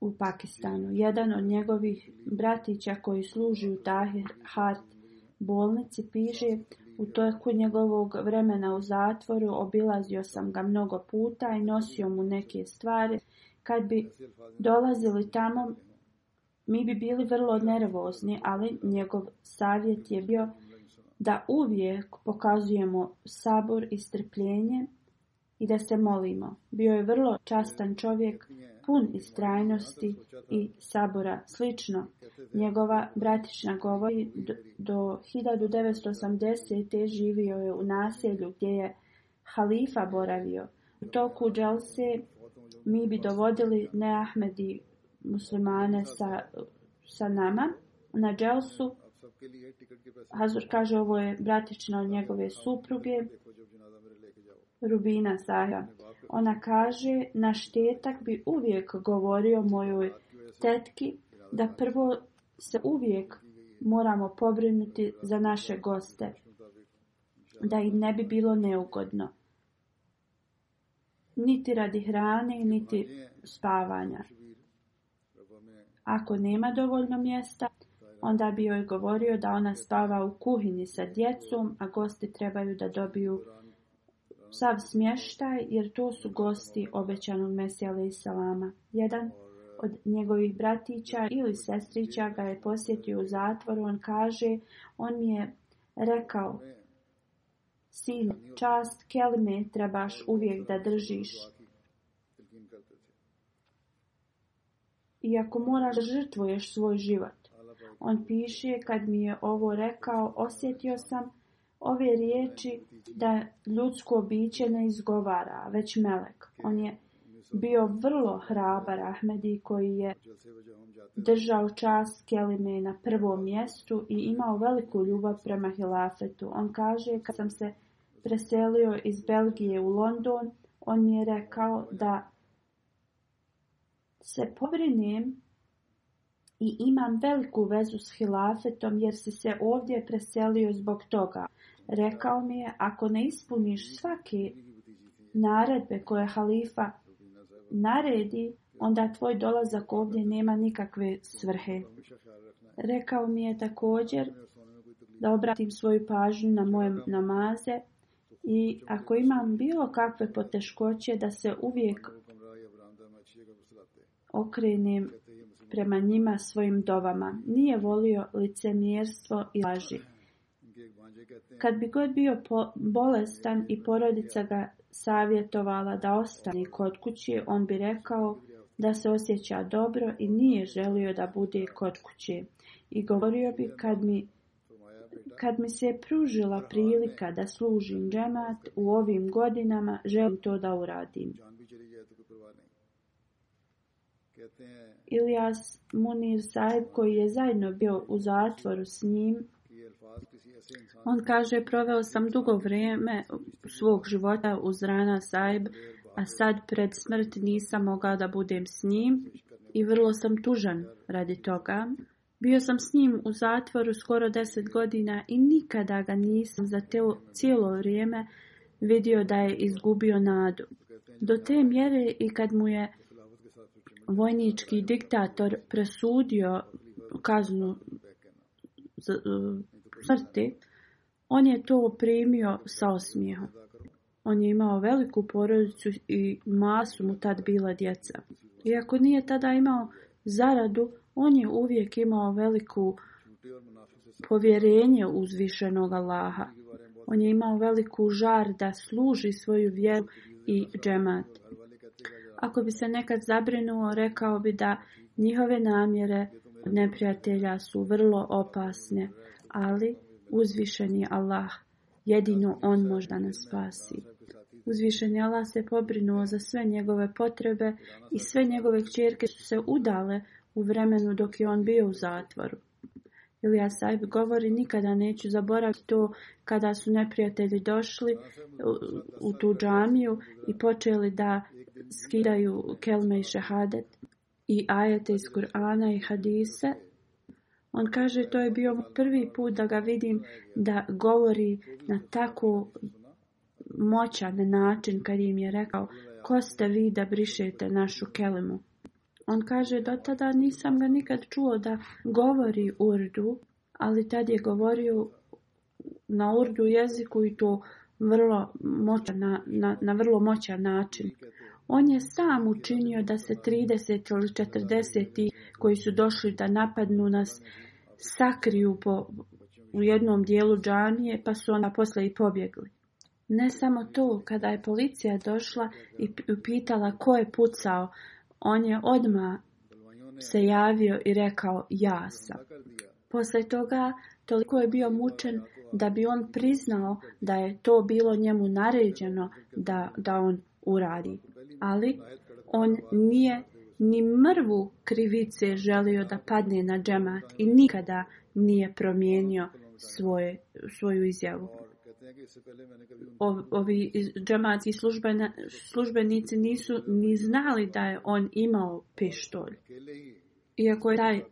u Pakistanu. Jedan od njegovih bratića koji služi u Tahir Hart bolnici piže u toku njegovog vremena u zatvoru obilazio sam ga mnogo puta i nosio mu neke stvari. Kad bi dolazili tamo, mi bi bili vrlo nervozni, ali njegov savjet je bio da uvijek pokazujemo sabor i strpljenje i da se molimo. Bio je vrlo častan čovjek, pun istrajnosti i sabora. Slično, njegova bratična govori do 1980. živio je u naselju gdje je halifa boravio. U toku Dželse mi bi dovodili neahmedi muslimane sa, sa nama na Dželsu. Hazur kaže ovo je bratična od njegove supruge Rubina Saja. Ona kaže naš štetak bi uvijek govorio mojoj tetki da prvo se uvijek moramo pobrinuti za naše goste da im ne bi bilo neugodno niti radi hrane niti spavanja ako nema dovoljno mjesta, onda bi joj govorio da ona spava u kuhinji sa djecom, a gosti trebaju da dobiju sav smještaj, jer to su gosti obećanog Mesija i Salama. Jedan od njegovih bratića ili sestrića ga je posjetio u zatvoru. On kaže, on mi je rekao, sin, čast kelme trebaš uvijek da držiš i ako moraš žrtvuješ svoj život. On piše, kad mi je ovo rekao, osjetio sam ove riječi da ljudsko biće ne izgovara, već melek. On je bio vrlo hrabar Ahmedi koji je držao čast Kelime na prvom mjestu i imao veliku ljubav prema Hilafetu. On kaže kad sam se preselio iz Belgije u London, on mi je rekao da se pobrinem i imam veliku vezu s hilafetom jer si se ovdje preselio zbog toga. Rekao mi je, ako ne ispuniš svake naredbe koje halifa naredi, onda tvoj dolazak ovdje nema nikakve svrhe. Rekao mi je također da obratim svoju pažnju na moje namaze i ako imam bilo kakve poteškoće da se uvijek okrenem prema njima svojim dovama. Nije volio licemjerstvo i laži. Kad bi god bio bolestan i porodica ga savjetovala da ostane kod kuće, on bi rekao da se osjeća dobro i nije želio da bude kod kuće. I govorio bi kad mi, kad mi se pružila prilika da služim džemat u ovim godinama, želim to da uradim. Ilijas Munir Saib, koji je zajedno bio u zatvoru s njim, on kaže, proveo sam dugo vrijeme svog života uz Rana Saib, a sad pred smrt nisam mogao da budem s njim i vrlo sam tužan radi toga. Bio sam s njim u zatvoru skoro deset godina i nikada ga nisam za teo, cijelo vrijeme vidio da je izgubio nadu. Do te mjere i kad mu je vojnički diktator presudio kaznu e, smrti, on je to primio sa osmijehom. On je imao veliku porodicu i masu mu tad bila djeca. Iako nije tada imao zaradu, on je uvijek imao veliku povjerenje uzvišenog Allaha. On je imao veliku žar da služi svoju vjeru i džemat. Ako bi se nekad zabrinuo, rekao bi da njihove namjere neprijatelja su vrlo opasne, ali uzvišeni Allah, jedino On možda nas spasi. Uzvišeni Allah se pobrinuo za sve njegove potrebe i sve njegove čirke su se udale u vremenu dok je on bio u zatvoru. Ilija Saib govori, nikada neću zaboraviti to kada su neprijatelji došli u tu džamiju i počeli da skidaju kelme i šehadet i ajete iz Kur'ana i hadise. On kaže to je bio prvi put da ga vidim da govori na tako moćan način kad im je rekao ko ste vi da brišete našu kelemu. On kaže do tada nisam ga nikad čuo da govori urdu, ali tad je govorio na urdu jeziku i to vrlo na, na, na vrlo moćan način. On je sam učinio da se 30 ili 40 koji su došli da napadnu nas sakriju po, u jednom dijelu džanije pa su ona posle i pobjegli. Ne samo to, kada je policija došla i pitala ko je pucao, on je odma se javio i rekao ja sam. Poslije toga toliko je bio mučen da bi on priznao da je to bilo njemu naređeno da, da on uradi. Ali on nije ni mrvu krivice želio da padne na džemat i nikada nije promijenio svoje, svoju izjavu. Ovi džematski službenici nisu ni znali da je on imao pištolj. Iako je taj e,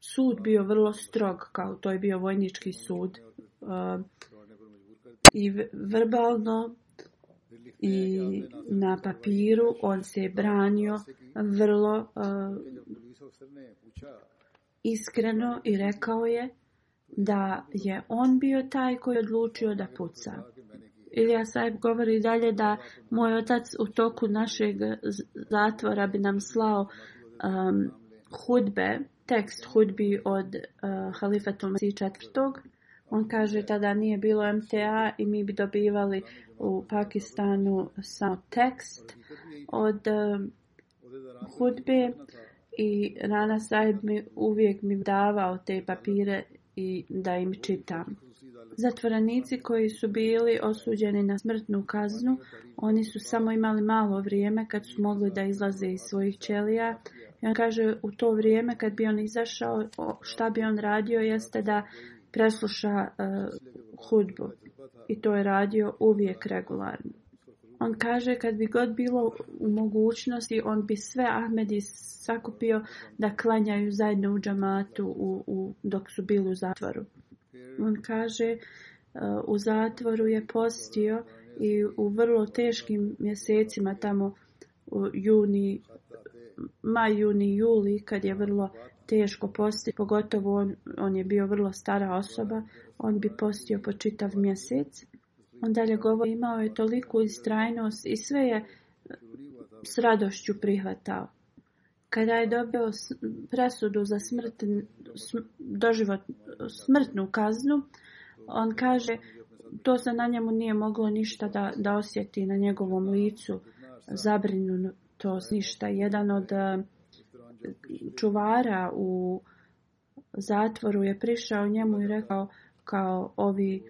sud bio vrlo strog, kao to je bio vojnički sud, e, i verbalno i na papiru on se je branio vrlo eh, iskreno i rekao je da je on bio taj koji je odlučio da puca. Ilija Saib govori dalje da moj otac u toku našeg zatvora bi nam slao um, hudbe, tekst hudbi od uh, eh, Halifa tog, on kaže tada nije bilo MTA i mi bi dobivali u Pakistanu samo tekst od eh, hudbe i Rana Saib mi uvijek mi davao te papire i da im čitam. Zatvorenici koji su bili osuđeni na smrtnu kaznu, oni su samo imali malo vrijeme kad su mogli da izlaze iz svojih ćelija. I on kaže u to vrijeme kad bi on izašao, šta bi on radio jeste da presluša e, hudbu i to je radio uvijek regularno. On kaže kad bi god bilo u mogućnosti, on bi sve Ahmedi sakupio da klanjaju zajedno u džamatu u, dok su bili u zatvoru. On kaže e, u zatvoru je postio i u vrlo teškim mjesecima tamo u juni, maj, juni, juli kad je vrlo teško posti, pogotovo on, on je bio vrlo stara osoba, on bi postio po čitav mjesec. On dalje govori, imao je toliku istrajnost i sve je e, s radošću prihvatao. Kada je dobio presudu za smrt, smrtnu kaznu, on kaže, to se na njemu nije moglo ništa da, da osjeti na njegovom licu to ništa. Jedan od e, čuvara u zatvoru je prišao njemu i rekao kao ovi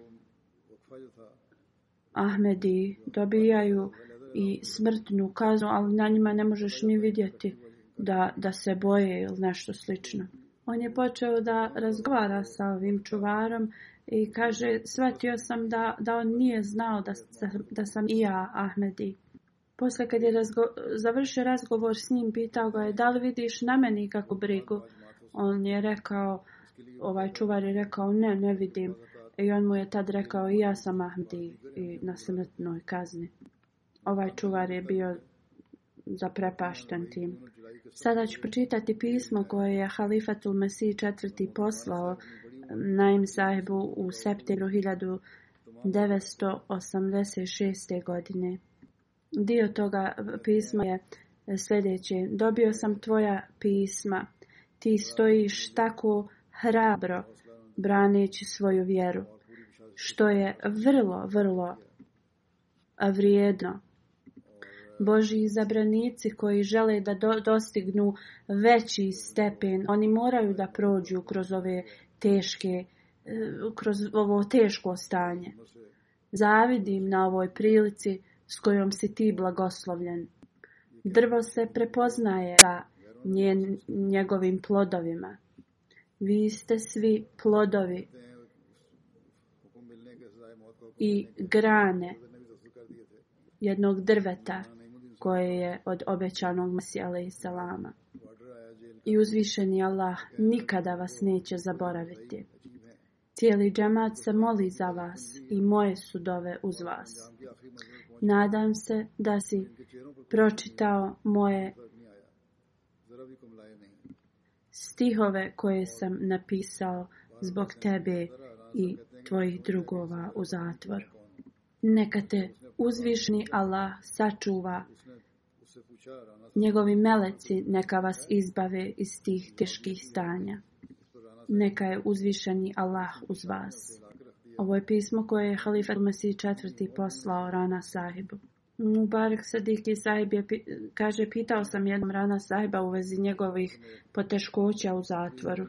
Ahmedi dobijaju i smrtnu kaznu, ali na njima ne možeš ni vidjeti da, da se boje ili nešto slično. On je počeo da razgovara sa ovim čuvarom i kaže, shvatio sam da, da on nije znao da, da sam i ja Ahmedi. Poslije kad je završio razgovor s njim, pitao ga je da li vidiš na meni kakvu brigu? On je rekao, ovaj čuvar je rekao ne, ne vidim. I on mu je tad rekao i ja sam Ahmdi i na smrtnoj kazni. Ovaj čuvar je bio zaprepašten tim. Sada ću pročitati pismo koje je Halifatul Mesih četvrti poslao Naim Sahibu u septiru 1986. godine. Dio toga pisma je e, sljedeći. Dobio sam tvoja pisma. Ti stojiš tako hrabro braneći svoju vjeru, što je vrlo, vrlo vrijedno. Boži izabranici koji žele da dostignu veći stepen, oni moraju da prođu kroz ove teške, e, kroz ovo teško stanje. Zavidim na ovoj prilici s kojom si ti blagoslovljen. Drvo se prepoznaje sa njegovim plodovima. Vi ste svi plodovi i grane jednog drveta koje je od obećanog masija. i Salama. I uzvišeni Allah nikada vas neće zaboraviti. Cijeli džemat se moli za vas i moje sudove uz vas. Nadam se da si pročitao moje stihove koje sam napisao zbog tebe i tvojih drugova u zatvor. Neka te uzvišni Allah sačuva. Njegovi meleci neka vas izbave iz tih teških stanja. Neka je uzvišeni Allah uz vas. Ovo je pismo koje je Halif al-Masih četvrti poslao Rana sahibu. Mubarak Sadiki sahib je, kaže, pitao sam jednom Rana sahiba u vezi njegovih poteškoća u zatvoru.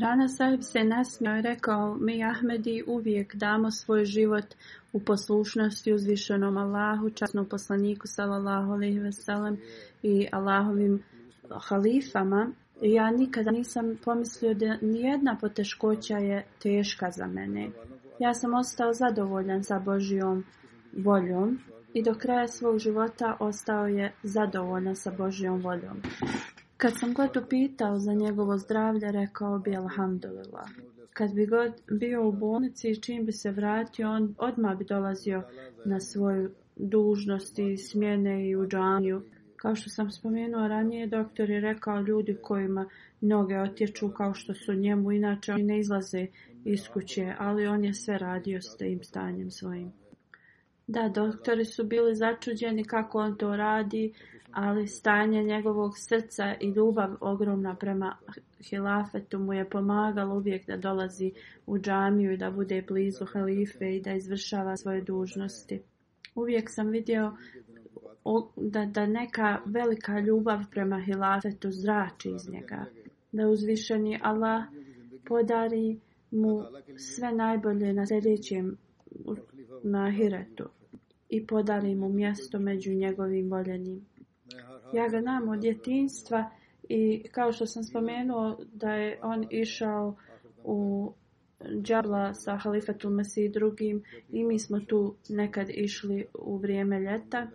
Rana sahib se nasmio i rekao, mi Ahmedi uvijek damo svoj život u poslušnosti uzvišenom Allahu, časnom poslaniku sallallahu ve i Allahovim halifama ja nikada nisam pomislio da nijedna poteškoća je teška za mene. Ja sam ostao zadovoljan sa Božijom voljom i do kraja svog života ostao je zadovoljan sa Božijom voljom. Kad sam god upitao za njegovo zdravlje, rekao bi alhamdulillah. Kad bi god bio u bolnici i čim bi se vratio, on odmah bi dolazio na svoju dužnost i smjene i u džaniju. Kao što sam spomenuo ranije, doktor je rekao ljudi kojima noge otječu kao što su njemu, inače oni ne izlaze iz kuće, ali on je sve radio s tim stanjem svojim. Da, doktori su bili začuđeni kako on to radi, ali stanje njegovog srca i ljubav ogromna prema hilafetu mu je pomagalo uvijek da dolazi u džamiju i da bude blizu halife i da izvršava svoje dužnosti. Uvijek sam vidio da, da neka velika ljubav prema hilafetu zrači iz njega. Da uzvišeni Allah podari mu sve najbolje na sljedećem na hiretu i podari mu mjesto među njegovim voljenim. Ja ga nam od djetinstva i kao što sam spomenuo da je on išao u džabla sa Halifatul Masih i drugim i mi smo tu nekad išli u vrijeme ljeta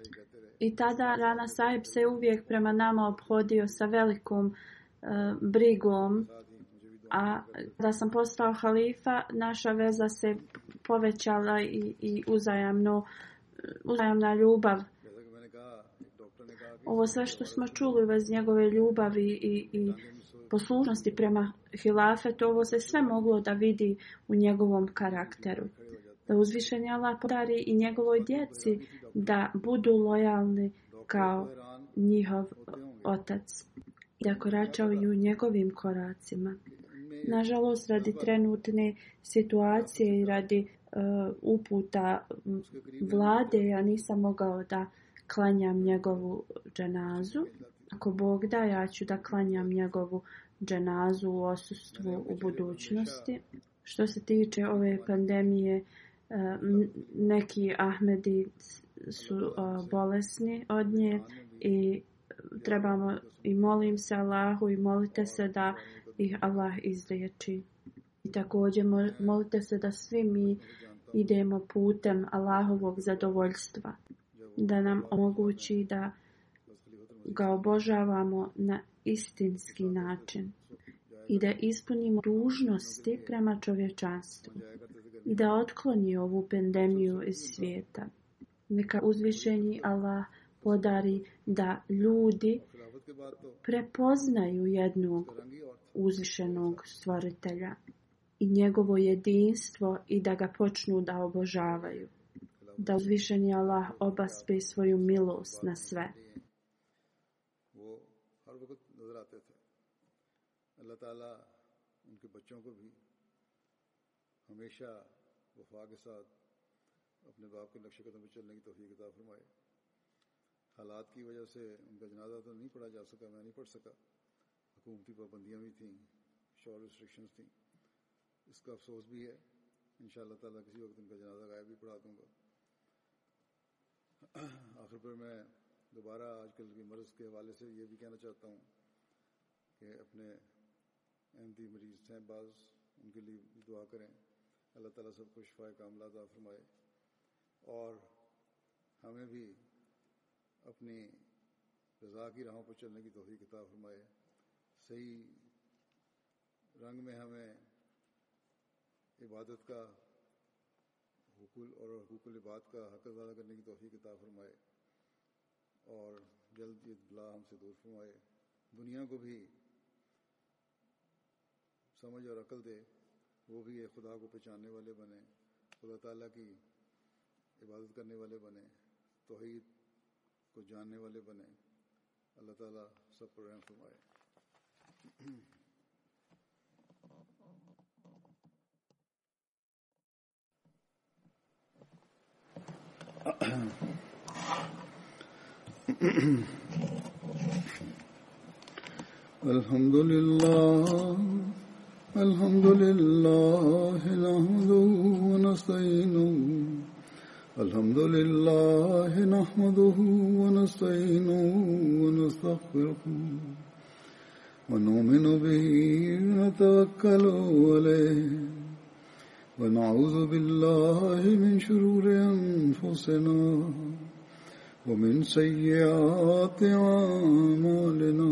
i tada Rana Sahib se uvijek prema nama obhodio sa velikom e, brigom. A da sam postao halifa, naša veza se povećala i, i uzajamno, uzajamna ljubav. Ovo sve što smo čuli vez njegove ljubavi i, i poslušnosti prema hilafetu, ovo se sve moglo da vidi u njegovom karakteru da uzvišeni Allah podari i njegovoj djeci da budu lojalni kao njihov otac, da koračaju njegovim koracima. Nažalost, radi trenutne situacije i radi e, uputa vlade, ja nisam mogao da klanjam njegovu dženazu. Ako Bog da, ja ću da klanjam njegovu dženazu u osustvu u budućnosti. Što se tiče ove pandemije, E, neki Ahmedi su e, bolesni od nje i trebamo i molim se Allahu i molite se da ih Allah izriječi. I također molite se da svi mi idemo putem Allahovog zadovoljstva. Da nam omogući da ga obožavamo na istinski način i da ispunimo dužnosti prema čovječanstvu da otkloni ovu pandemiju iz svijeta. Neka uzvišeni Allah podari da ljudi prepoznaju jednog uzvišenog stvoritelja i njegovo jedinstvo i da ga počnu da obožavaju. Da uzvišeni Allah obaspe svoju milost na sve. ہمیشہ وفا کے ساتھ اپنے باپ کے نقش قدم پہ چلنے کی توفیق کتاب فرمائے حالات کی وجہ سے ان کا جنازہ تو نہیں پڑھا جا سکا میں نہیں پڑھ سکا حکومتی پابندیاں بھی تھیں شور ریسٹرکشنس تھیں اس کا افسوس بھی ہے ان شاء اللہ تعالیٰ کسی وقت ان کا جنازہ غائب بھی پڑھا دوں گا آخر پر میں دوبارہ آج کل کے مرض کے حوالے سے یہ بھی کہنا چاہتا ہوں کہ اپنے احمدی مریض ہیں بعض ان کے لیے دعا کریں اللہ تعالیٰ سب کو شفا کاملہ عطا فرمائے اور ہمیں بھی اپنی رضا کی راہوں پر چلنے کی توفیق عطا فرمائے صحیح رنگ میں ہمیں عبادت کا حقول اور حقوق العباد کا حق ادا کرنے کی توفیق عطا فرمائے اور جلد بلا ہم سے دور فرمائے دنیا کو بھی سمجھ اور عقل دے وہ بھی خدا کو پہچاننے والے بنے تعالیٰ کی عبادت کرنے والے بنے توحید کو جاننے والے اللہ تعالیٰ سب رحم فرمائے الحمد للہ الحمد لله نحمده ونستعينه الحمد لله نحمده ونستعينه ونستغفره ونؤمن به ونتوكل عليه ونعوذ بالله من شرور أنفسنا ومن سيئات أعمالنا